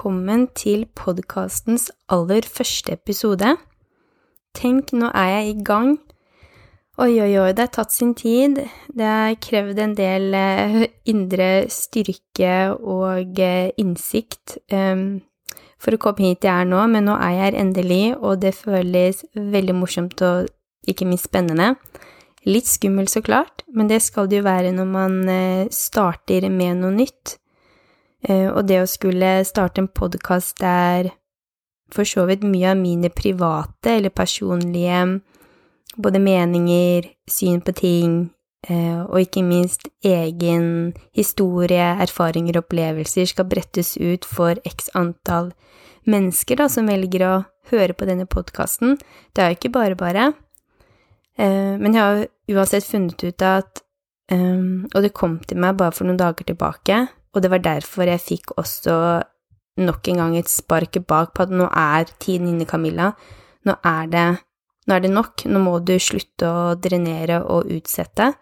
Velkommen til podkastens aller første episode. Tenk, nå er jeg i gang. Oi, oi, oi, det har tatt sin tid. Det har krevd en del eh, indre styrke og eh, innsikt um, for å komme hit jeg er nå, men nå er jeg her endelig, og det føles veldig morsomt og ikke minst spennende. Litt skummelt, så klart, men det skal det jo være når man eh, starter med noe nytt. Uh, og det å skulle starte en podkast der for så vidt mye av mine private eller personlige både meninger, syn på ting, eh, og ikke minst egen historie, erfaringer og opplevelser skal brettes ut for x antall mennesker da, som velger å høre på denne podkasten. Det er jo ikke bare bare. Eh, men jeg har uansett funnet ut at eh, Og det kom til meg bare for noen dager tilbake, og det var derfor jeg fikk også nok en gang et spark bak på at nå er tiden inne, Camilla. Nå er det nå er det nok, nå må du slutte å drenere og utsette.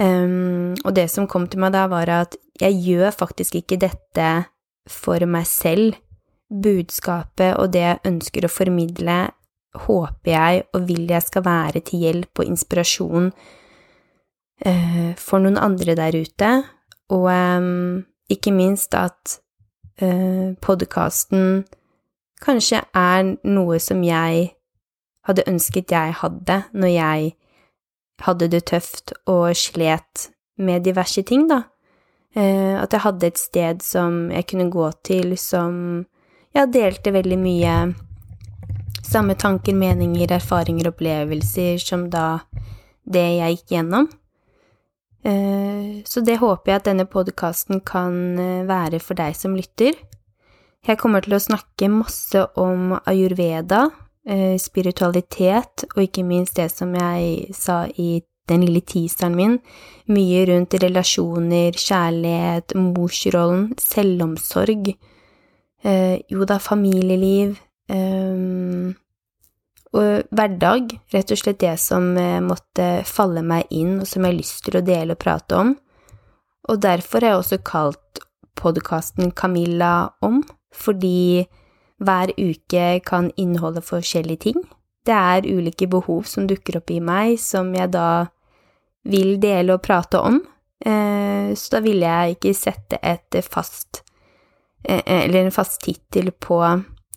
Um, og det som kom til meg da, var at jeg gjør faktisk ikke dette for meg selv. Budskapet og det jeg ønsker å formidle, håper jeg og vil jeg skal være til hjelp og inspirasjon uh, for noen andre der ute, og um, ikke minst at uh, podkasten kanskje er noe som jeg hadde ønsket jeg hadde når jeg hadde det tøft og slet med diverse ting, da. Eh, at jeg hadde et sted som jeg kunne gå til, som jeg delte veldig mye samme tanker, meninger, erfaringer, opplevelser som da det jeg gikk gjennom. Eh, så det håper jeg at denne podkasten kan eh, være for deg som lytter. Jeg kommer til å snakke masse om ayurveda, Eh, spiritualitet, og ikke minst det som jeg sa i den lille teaseren min, mye rundt relasjoner, kjærlighet, morsrollen, selvomsorg, jo da, familieliv hverdag, rett og slett det som eh, måtte falle meg inn, og som jeg har lyst til å dele og prate om. Og derfor har jeg også kalt podkasten Camilla om, fordi hver uke kan inneholde forskjellige ting. Det er ulike behov som dukker opp i meg, som jeg da vil dele og prate om. Eh, så da ville jeg ikke sette et fast eh, Eller en fast tittel på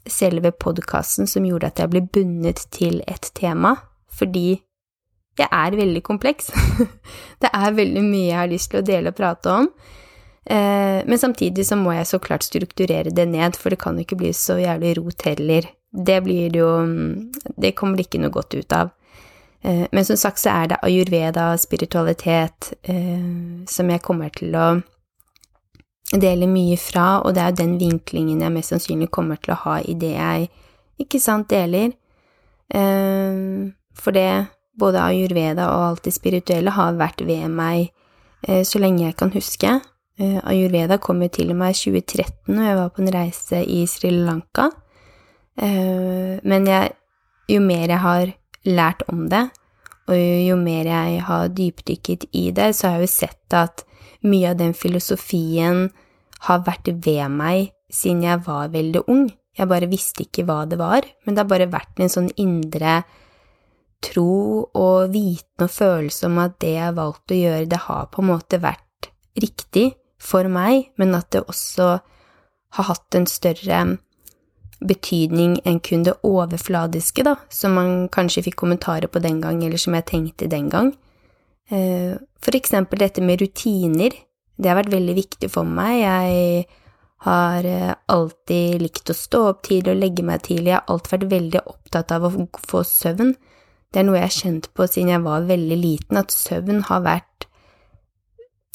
selve podkasten som gjorde at jeg ble bundet til et tema, fordi jeg er veldig kompleks. det er veldig mye jeg har lyst til å dele og prate om. Eh, men samtidig så må jeg så klart strukturere det ned, for det kan jo ikke bli så jævlig rot heller. Det blir jo Det kommer det ikke noe godt ut av. Eh, men som sagt så er det ayurveda, spiritualitet, eh, som jeg kommer til å dele mye fra, og det er jo den vinklingen jeg mest sannsynlig kommer til å ha i det jeg ikke sant deler. For det, både ayurveda og alt det spirituelle, har vært ved meg så lenge jeg kan huske. Uh, ayurveda kom jo til meg i 2013, og jeg var på en reise i Sri Lanka. Uh, men jeg, jo mer jeg har lært om det, og jo, mer jeg har dypdykket i det, så har jeg jo sett at mye av den filosofien har vært ved meg siden jeg var veldig ung. Jeg bare visste ikke hva det var, men det har bare vært en sånn indre tro og viten og følelse om at det jeg har valgt å gjøre, det har på en måte vært riktig for meg, men at det også har hatt en større betydning enn kun det overfladiske, da, som man kanskje fikk kommentarer på den gang, eller som jeg tenkte den gang. Eh, for eksempel dette med rutiner, det har vært veldig viktig for meg. Jeg har eh, alltid likt å stå opp tidlig og legge meg tidlig, jeg har alltid vært veldig opptatt av å få søvn. Det er noe jeg har kjent på siden jeg var veldig liten, at søvn har vært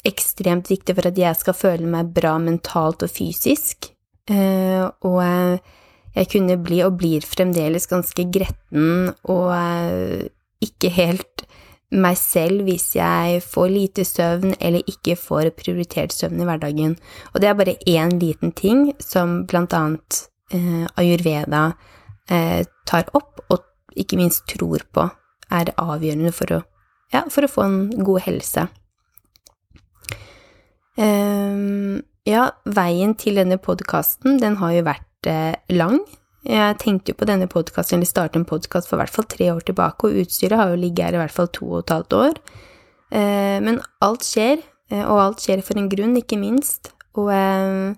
ekstremt viktig for at jeg skal føle meg bra mentalt og fysisk. Eh, og jeg kunne bli, og blir fremdeles, ganske gretten og eh, ikke helt meg selv hvis jeg får lite søvn eller ikke får prioritert søvn i hverdagen. Og det er bare én liten ting som blant annet eh, ayurveda eh, tar opp, og ikke minst tror på er avgjørende for å, ja, for å få en god helse. Um, ja, veien til denne podkasten, den har jo vært lang. Jeg tenkte jo på denne podkasten, eller starte en podkast for i hvert fall tre år tilbake, og utstyret har jo ligget her i hvert fall to og et halvt år. Eh, men alt skjer, eh, og alt skjer for en grunn, ikke minst. Og eh,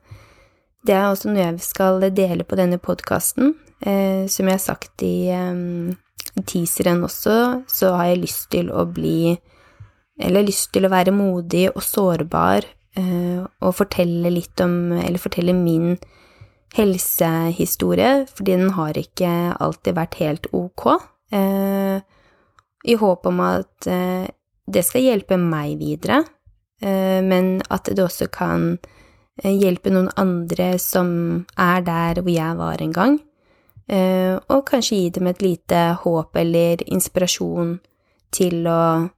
det er også noe jeg skal dele på denne podkasten. Eh, som jeg har sagt i eh, teaseren også, så har jeg lyst til å bli Eller lyst til å være modig og sårbar og fortelle litt om Eller fortelle min helsehistorie, fordi den har ikke alltid vært helt ok. Eh, I håp om at eh, det skal hjelpe meg videre, eh, men at det også kan eh, hjelpe noen andre som er der hvor jeg var en gang, eh, og kanskje gi dem et lite håp eller inspirasjon til å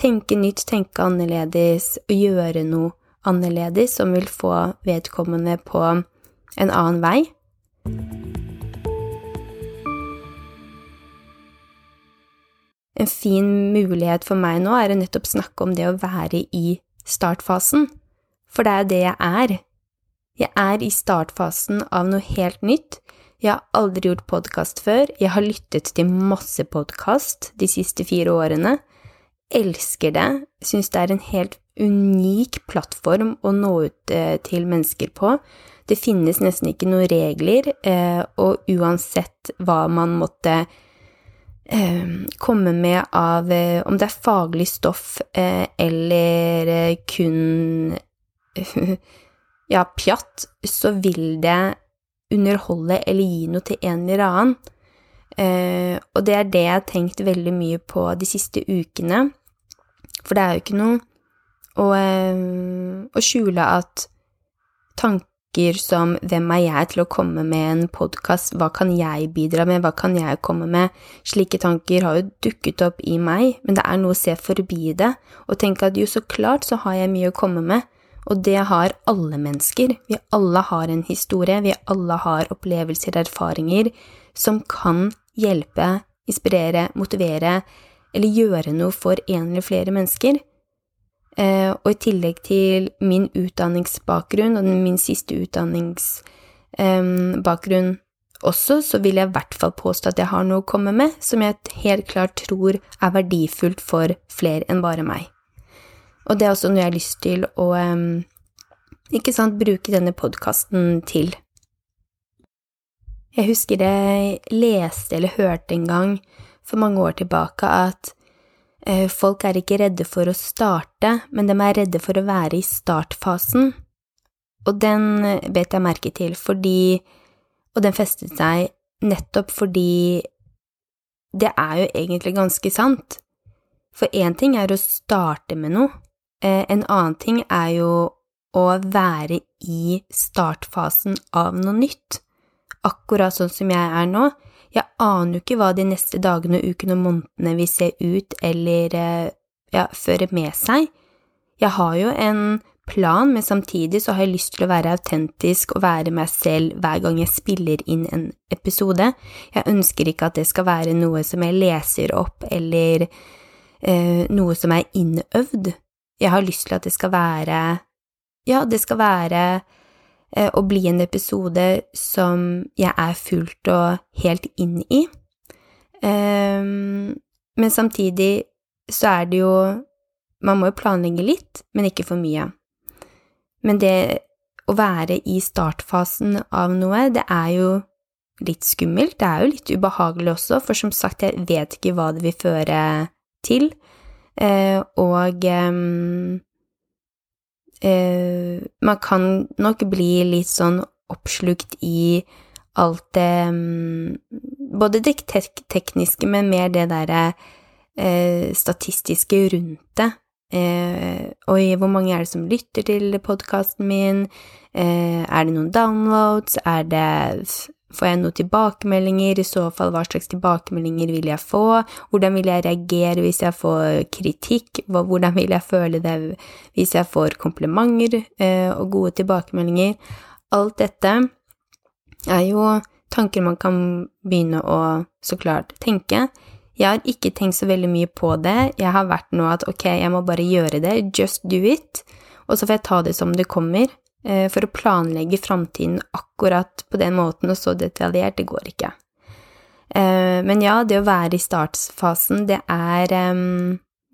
tenke nytt, tenke annerledes gjøre noe annerledes som vil få vedkommende på en annen vei. En fin mulighet for meg nå er å nettopp snakke om det å være i startfasen, for det er det jeg er. Jeg er i startfasen av noe helt nytt. Jeg har aldri gjort podkast før, jeg har lyttet til masse podkast de siste fire årene. Elsker det, syns det er en helt unik plattform å nå ut eh, til mennesker på. Det finnes nesten ikke noen regler, eh, og uansett hva man måtte eh, komme med av Om det er faglig stoff eller kun ja, pjatt, så vil det underholde eller gi noe til en eller annen. og det er det jeg har tenkt veldig mye på de siste ukene. For det er jo ikke noe å, og skjule at tanker som hvem er jeg til å komme med en podkast, hva kan jeg bidra med, hva kan jeg komme med, slike tanker har jo dukket opp i meg, men det er noe å se forbi det. Og tenke at jo, så klart så har jeg mye å komme med, og det har alle mennesker, vi alle har en historie, vi alle har opplevelser, og erfaringer, som kan hjelpe, inspirere, motivere eller gjøre noe for en eller flere mennesker. Eh, og i tillegg til min utdanningsbakgrunn og min siste utdanningsbakgrunn også, så vil jeg i hvert fall påstå at jeg har noe å komme med som jeg helt klart tror er verdifullt for flere enn bare meg. Og det er også noe jeg har lyst til å ikke sant, bruke denne podkasten til. Jeg husker jeg leste eller hørte en gang for mange år tilbake at folk er ikke redde for å starte, men de er redde for å være i startfasen. Og den eh, bet jeg merke til fordi Og den festet seg nettopp fordi det er jo egentlig ganske sant. For én ting er å starte med noe, eh, en annen ting er jo å være i startfasen av noe nytt. Akkurat sånn som jeg er nå. Jeg aner jo ikke hva de neste dagene, ukene og månedene vil se ut eller eh, ja, føre med seg. Jeg har jo en plan, men samtidig så har jeg lyst til å være autentisk og være meg selv hver gang jeg spiller inn en episode. Jeg ønsker ikke at det skal være noe som jeg leser opp eller eh, noe som er innøvd. Jeg har lyst til at det skal være Ja, det skal være Eh, å bli en episode som jeg er fullt og helt inn i. Ehm, men samtidig så er det jo Man må jo planlegge litt, men ikke for mye. Men det å være i startfasen av noe, det er jo litt skummelt. Det er jo litt ubehagelig også, for som sagt, jeg vet ikke hva det vil føre til. Eh, og ehm, eh, Man kan nok bli litt sånn oppslukt i alt det mm, Både det tek tekniske, men mer det derre eh, statistiske rundt det. Eh, oi, hvor mange er det som lytter til podkasten min? Eh, er det noen downloads? Er det Får jeg noen tilbakemeldinger? I så fall, hva slags tilbakemeldinger vil jeg få? Hvordan vil jeg reagere hvis jeg får kritikk? Hvordan vil jeg føle det hvis jeg får komplimenter eh, og gode tilbakemeldinger? Alt dette er jo tanker man kan begynne å så klart tenke. Jeg har ikke tenkt så veldig mye på det. Jeg har vært nå at ok, jeg må bare gjøre det, just do it, og så får jeg ta det som det kommer. Eh, for å planlegge framtiden akkurat på den måten og så detaljert, det går ikke. Eh, men ja, det å være i startfasen, det er,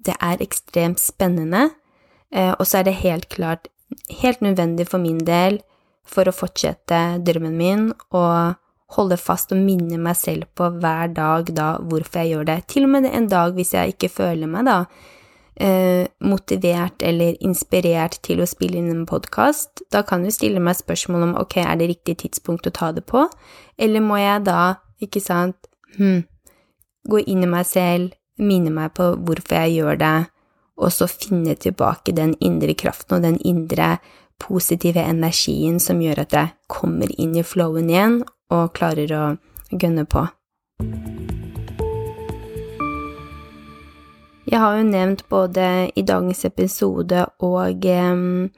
det er ekstremt spennende, og så er det helt klart helt nødvendig for min del for å fortsette drømmen min og holde fast og minne meg selv på hver dag da hvorfor jeg gjør det. Til og med en dag hvis jeg ikke føler meg da eh, motivert eller inspirert til å spille inn en podkast, da kan du stille meg spørsmål om ok, er det riktig tidspunkt å ta det på, eller må jeg da, ikke sant, hm, gå inn i meg selv, minne meg på hvorfor jeg gjør det, og så finne tilbake den indre kraften og den indre positive energien som gjør at jeg kommer inn i flowen igjen og klarer å gønne på. Jeg har jo nevnt både i dagens episode og um,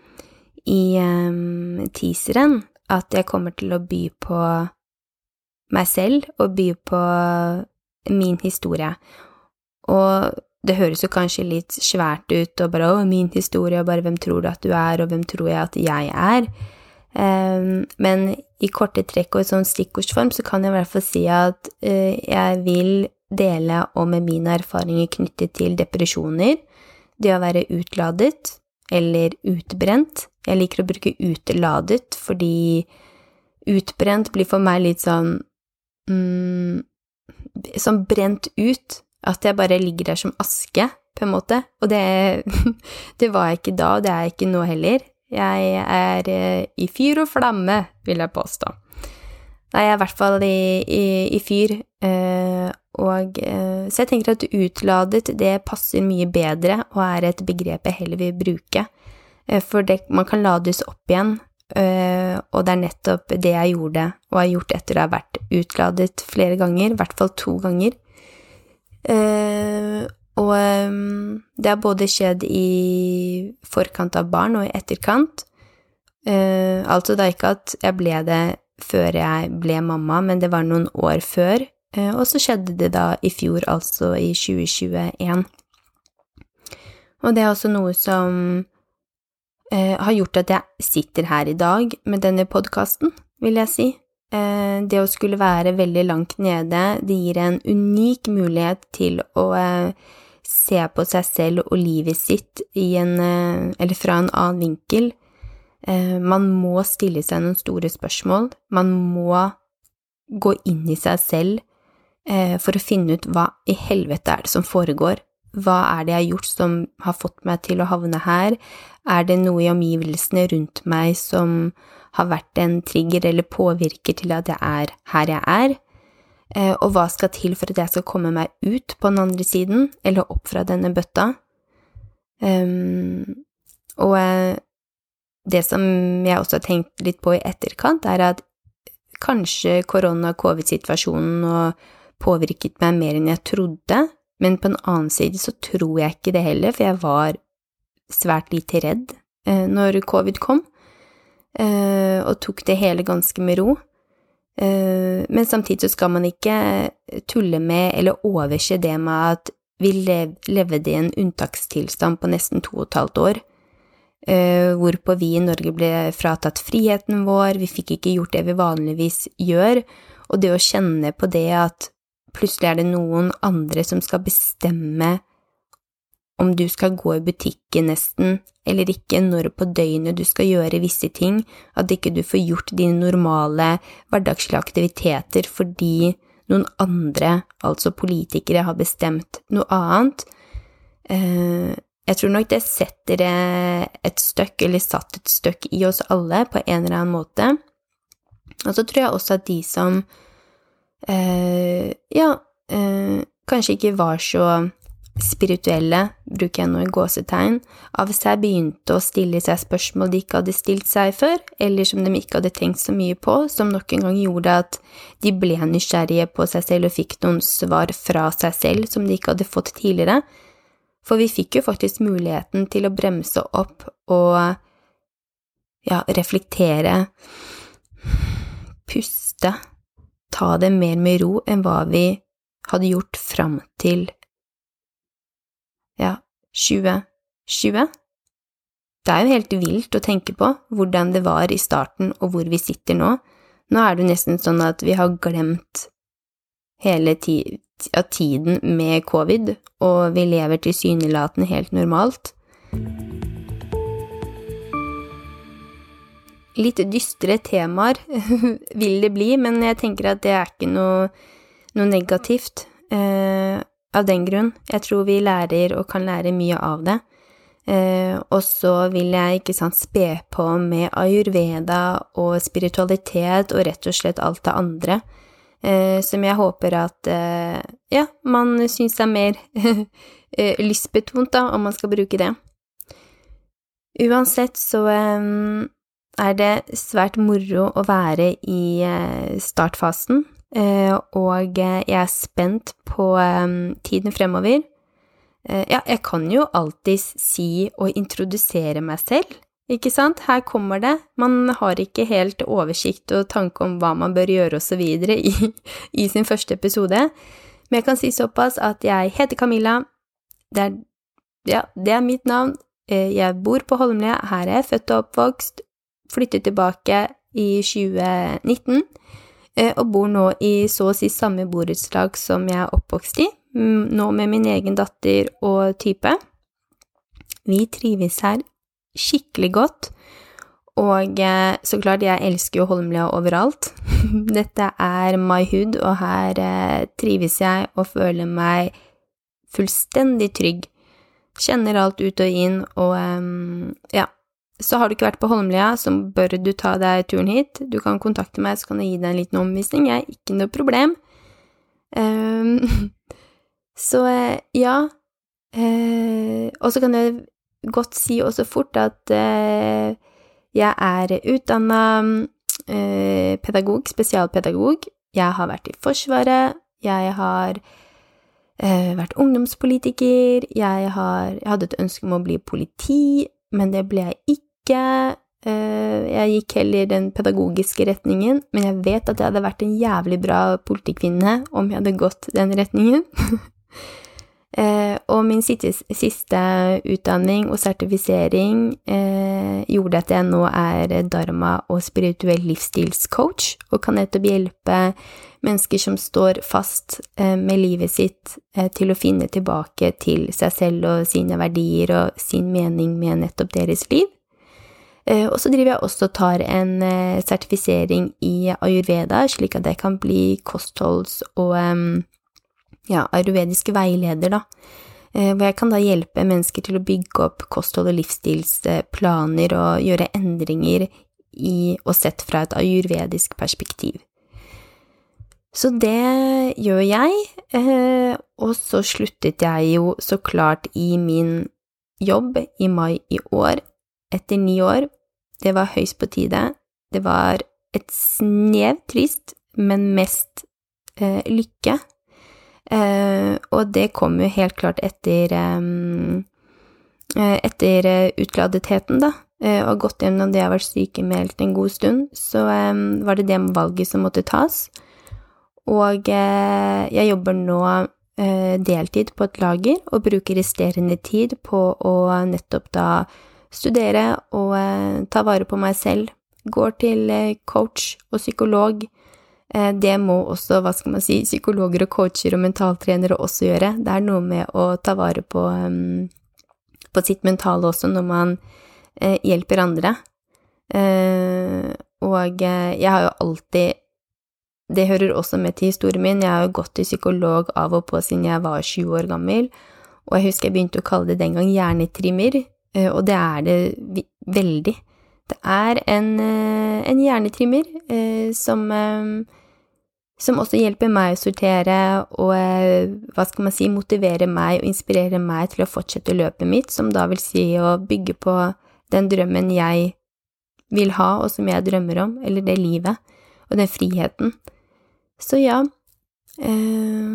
i um, teaseren at jeg kommer til å by på meg selv og by på min historie. Og det høres jo kanskje litt svært ut og bare 'Å, min historie', og bare 'Hvem tror du at du er', og 'Hvem tror jeg at jeg er'? Um, men i korte trekk og i sånn stikkordsform så kan jeg i hvert fall si at uh, jeg vil dele med mine erfaringer knyttet til depresjoner, det å være utladet eller utbrent. Jeg liker å bruke uteladet fordi utbrent blir for meg litt sånn mm, Sånn brent ut. At jeg bare ligger der som aske, på en måte. Og det, det var jeg ikke da, og det er jeg ikke nå heller. Jeg er eh, i fyr og flamme, vil jeg påstå. Nei, jeg er i hvert fall i, i, i fyr, eh, og eh, Så jeg tenker at utladet, det passer mye bedre og er et begrep jeg heller vil bruke. Eh, for det, man kan lades opp igjen, eh, og det er nettopp det jeg gjorde og har gjort etter å ha vært utladet flere ganger, i hvert fall to ganger. Og det har både skjedd i forkant av barn og i etterkant. altså det er ikke at jeg ble det før jeg ble mamma, men det var noen år før. Eh, og så skjedde det da i fjor, altså i 2021. Og det er også noe som eh, har gjort at jeg sitter her i dag med denne podkasten, vil jeg si. Eh, det å skulle være veldig langt nede, det gir en unik mulighet til å eh, se på seg selv og livet sitt en eh, Eller fra en annen vinkel. Eh, man må stille seg noen store spørsmål. Man må gå inn i seg selv for å finne ut hva i helvete er det som foregår. Hva er det jeg har gjort som har fått meg til å havne her? Er det noe i omgivelsene rundt meg som har vært en trigger eller påvirker til at jeg er her jeg er? Eh, og hva skal til for at jeg skal komme meg ut på den andre siden, eller opp fra denne bøtta? Um, og eh, det som jeg også har tenkt litt på i etterkant, er at kanskje korona-covid-situasjonen og påvirket meg mer enn jeg trodde, men på en annen side så tror jeg ikke det heller, for jeg var svært lite redd eh, når covid kom, eh, og tok det hele ganske med ro. Eh, men samtidig så skal man ikke tulle med eller overse det med at vi lev, levde i en unntakstilstand på nesten to og et halvt år, Uh, hvorpå vi i Norge ble fratatt friheten vår, vi fikk ikke gjort det vi vanligvis gjør, og det å kjenne på det at Plutselig er det noen andre som skal bestemme om du skal gå i butikken nesten, eller ikke, når på døgnet du skal gjøre visse ting, at ikke du får gjort dine normale hverdagslige aktiviteter fordi noen andre, altså politikere, har bestemt noe annet. Eh, jeg tror nok det setter et støkk, eller satt et støkk i oss alle på en eller annen måte. Og så tror jeg også at de som eh, ja, eh, kanskje ikke var så spirituelle, bruker jeg nå i gåsetegn, av seg begynte å stille seg spørsmål de ikke hadde stilt seg før, eller som de ikke hadde tenkt så mye på, som nok en gang gjorde at de ble nysgjerrige på seg selv og fikk noen svar fra seg selv som de ikke hadde fått tidligere. For vi fikk jo faktisk muligheten til å bremse opp og ja, reflektere, puste ta det mer med ro enn hva vi hadde gjort fram til ja, 2020. det er jo helt vilt å tenke på hvordan det var i starten og hvor vi sitter nå. Nå er det jo nesten sånn at vi har glemt hele ti tiden med covid, og vi lever tilsynelatende helt normalt. Litt dystre temaer vil det bli, men jeg tenker at det er ikke noe, noe negativt eh, av den grunn. Jeg tror vi lærer og kan lære mye av det. Eh, og så vil jeg ikke sant spe på med ayurveda og spiritualitet og rett og slett alt det andre, eh, som jeg håper at eh, ja, man syns er mer eh, lystbetont, da, om man skal bruke det. Uansett så eh, er det svært moro å være i eh, startfasen, og jeg er spent på tiden fremover. Eh, ja, jeg kan jo alltids si og introdusere meg selv, ikke sant, her kommer det, man har ikke helt oversikt og tanke om hva man bør gjøre og så videre i, i sin første episode, men jeg kan si såpass at jeg heter Camilla, det er, ja, det er mitt navn, eh, jeg bor på Holmlia, her er jeg født og oppvokst, flyttet tilbake i 2019, eh, og bor nå i så å si samme borettslag som jeg er oppvokst i, nå med min egen datter og type. Vi trives her skikkelig godt, og eh, så klart, jeg elsker jo Holmlia overalt. Dette er my hood, og her eh, trives jeg og føler meg fullstendig trygg. Kjenner alt ut og inn, og ja. Så har du ikke vært på Holmlia, så bør du ta deg turen hit. Du kan kontakte meg, så kan jeg gi deg en liten omvisning. Jeg er ikke noe problem. Um, Så eh, ja. Uh, og så kan jeg godt si også fort at uh, jeg er utdanna uh, pedagog, spesialpedagog. Jeg har vært i Forsvaret. Jeg har vært ungdomspolitiker. Jeg, har, jeg hadde et ønske om å bli politi, men det ble jeg ikke. Eh, jeg gikk heller den pedagogiske retningen, men jeg vet at jeg hadde vært en jævlig bra politikvinne om jeg hadde gått den retningen. Eh, og min siste, utdanning og sertifisering eh, gjorde at jeg nå er dharma- og spirituell livsstilscoach, og kan nettopp hjelpe mennesker som står fast med livet sitt, til å finne tilbake til seg selv og sine verdier og sin mening med nettopp deres liv. Eh, og så driver jeg også og tar en eh, sertifisering i ayurveda, slik at jeg kan bli kostholds- og ja, ayurvediske veileder, da, eh, hvor jeg kan da hjelpe mennesker til å bygge opp kosthold- og livsstilsplaner og gjøre endringer i og sett fra et ayurvedisk perspektiv. Så det gjør jeg, og så sluttet jeg jo så klart i min jobb i mai i år, etter ni år. Det var høyst på tide. Det var et snev trist, men mest eh, lykke Eh, og det kom jo helt klart etter eh, etter utladetheten, da, uh, og gått gjennom det jeg har vært sykemeldt en god stund, så var det det valget som måtte tas. Og jeg jobber nå deltid på et lager og bruker resterende tid på å nettopp da studere og ta vare på meg selv. Går til coach og psykolog Eh, det må også, hva skal man si, psykologer og coacher og mentaltrenere også gjøre. Det er noe med å ta vare på, um, på sitt mentale også når man uh, hjelper andre. Uh, og jeg har jo alltid Det hører også med til historien min. Jeg har jo gått til psykolog av og på siden jeg var 20 år gammel, og jeg husker jeg begynte å kalle det den gang hjernetrimmer, og det er det veldig. Det er en, en hjernetrimmer som som også hjelper meg å sortere og, eh, hva skal man si, motivere meg og inspirere meg til å fortsette løpet mitt, som da vil si å bygge på den drømmen jeg vil ha, og som jeg drømmer om, eller det livet, og den friheten. Så ja, eh,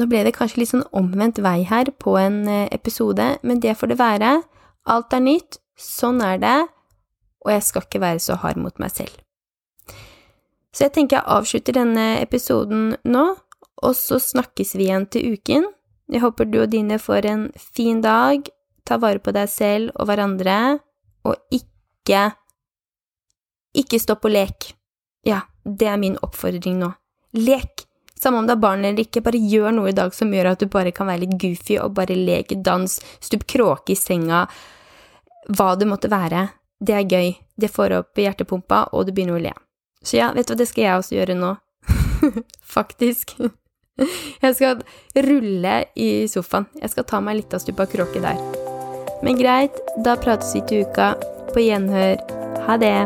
nå ble det kanskje litt sånn omvendt vei her på en eh, episode, men det får det være. Alt er nytt, sånn er det, og jeg skal ikke være så hard mot meg selv. Så jeg tenker jeg avslutter denne episoden nå, og så snakkes vi igjen til uken. Jeg håper du og dine får en fin dag. Ta vare på deg selv og hverandre. og ikke Ikke stopp å leke. Ja, det er min oppfordring nå. Lek! Samme om det er barn eller ikke, bare gjør noe i dag som gjør at du bare kan være litt goofy og bare leke, dans, stup kråke i senga, hva det måtte være. Det er gøy, det får opp hjertepumpa, og du begynner å le. Så ja, vet du hva, det skal jeg også gjøre nå. Faktisk. Jeg skal rulle i sofaen. Jeg skal ta meg litt av stupa kråke der. Men greit, da prates vi til uka. På gjenhør. Ha det.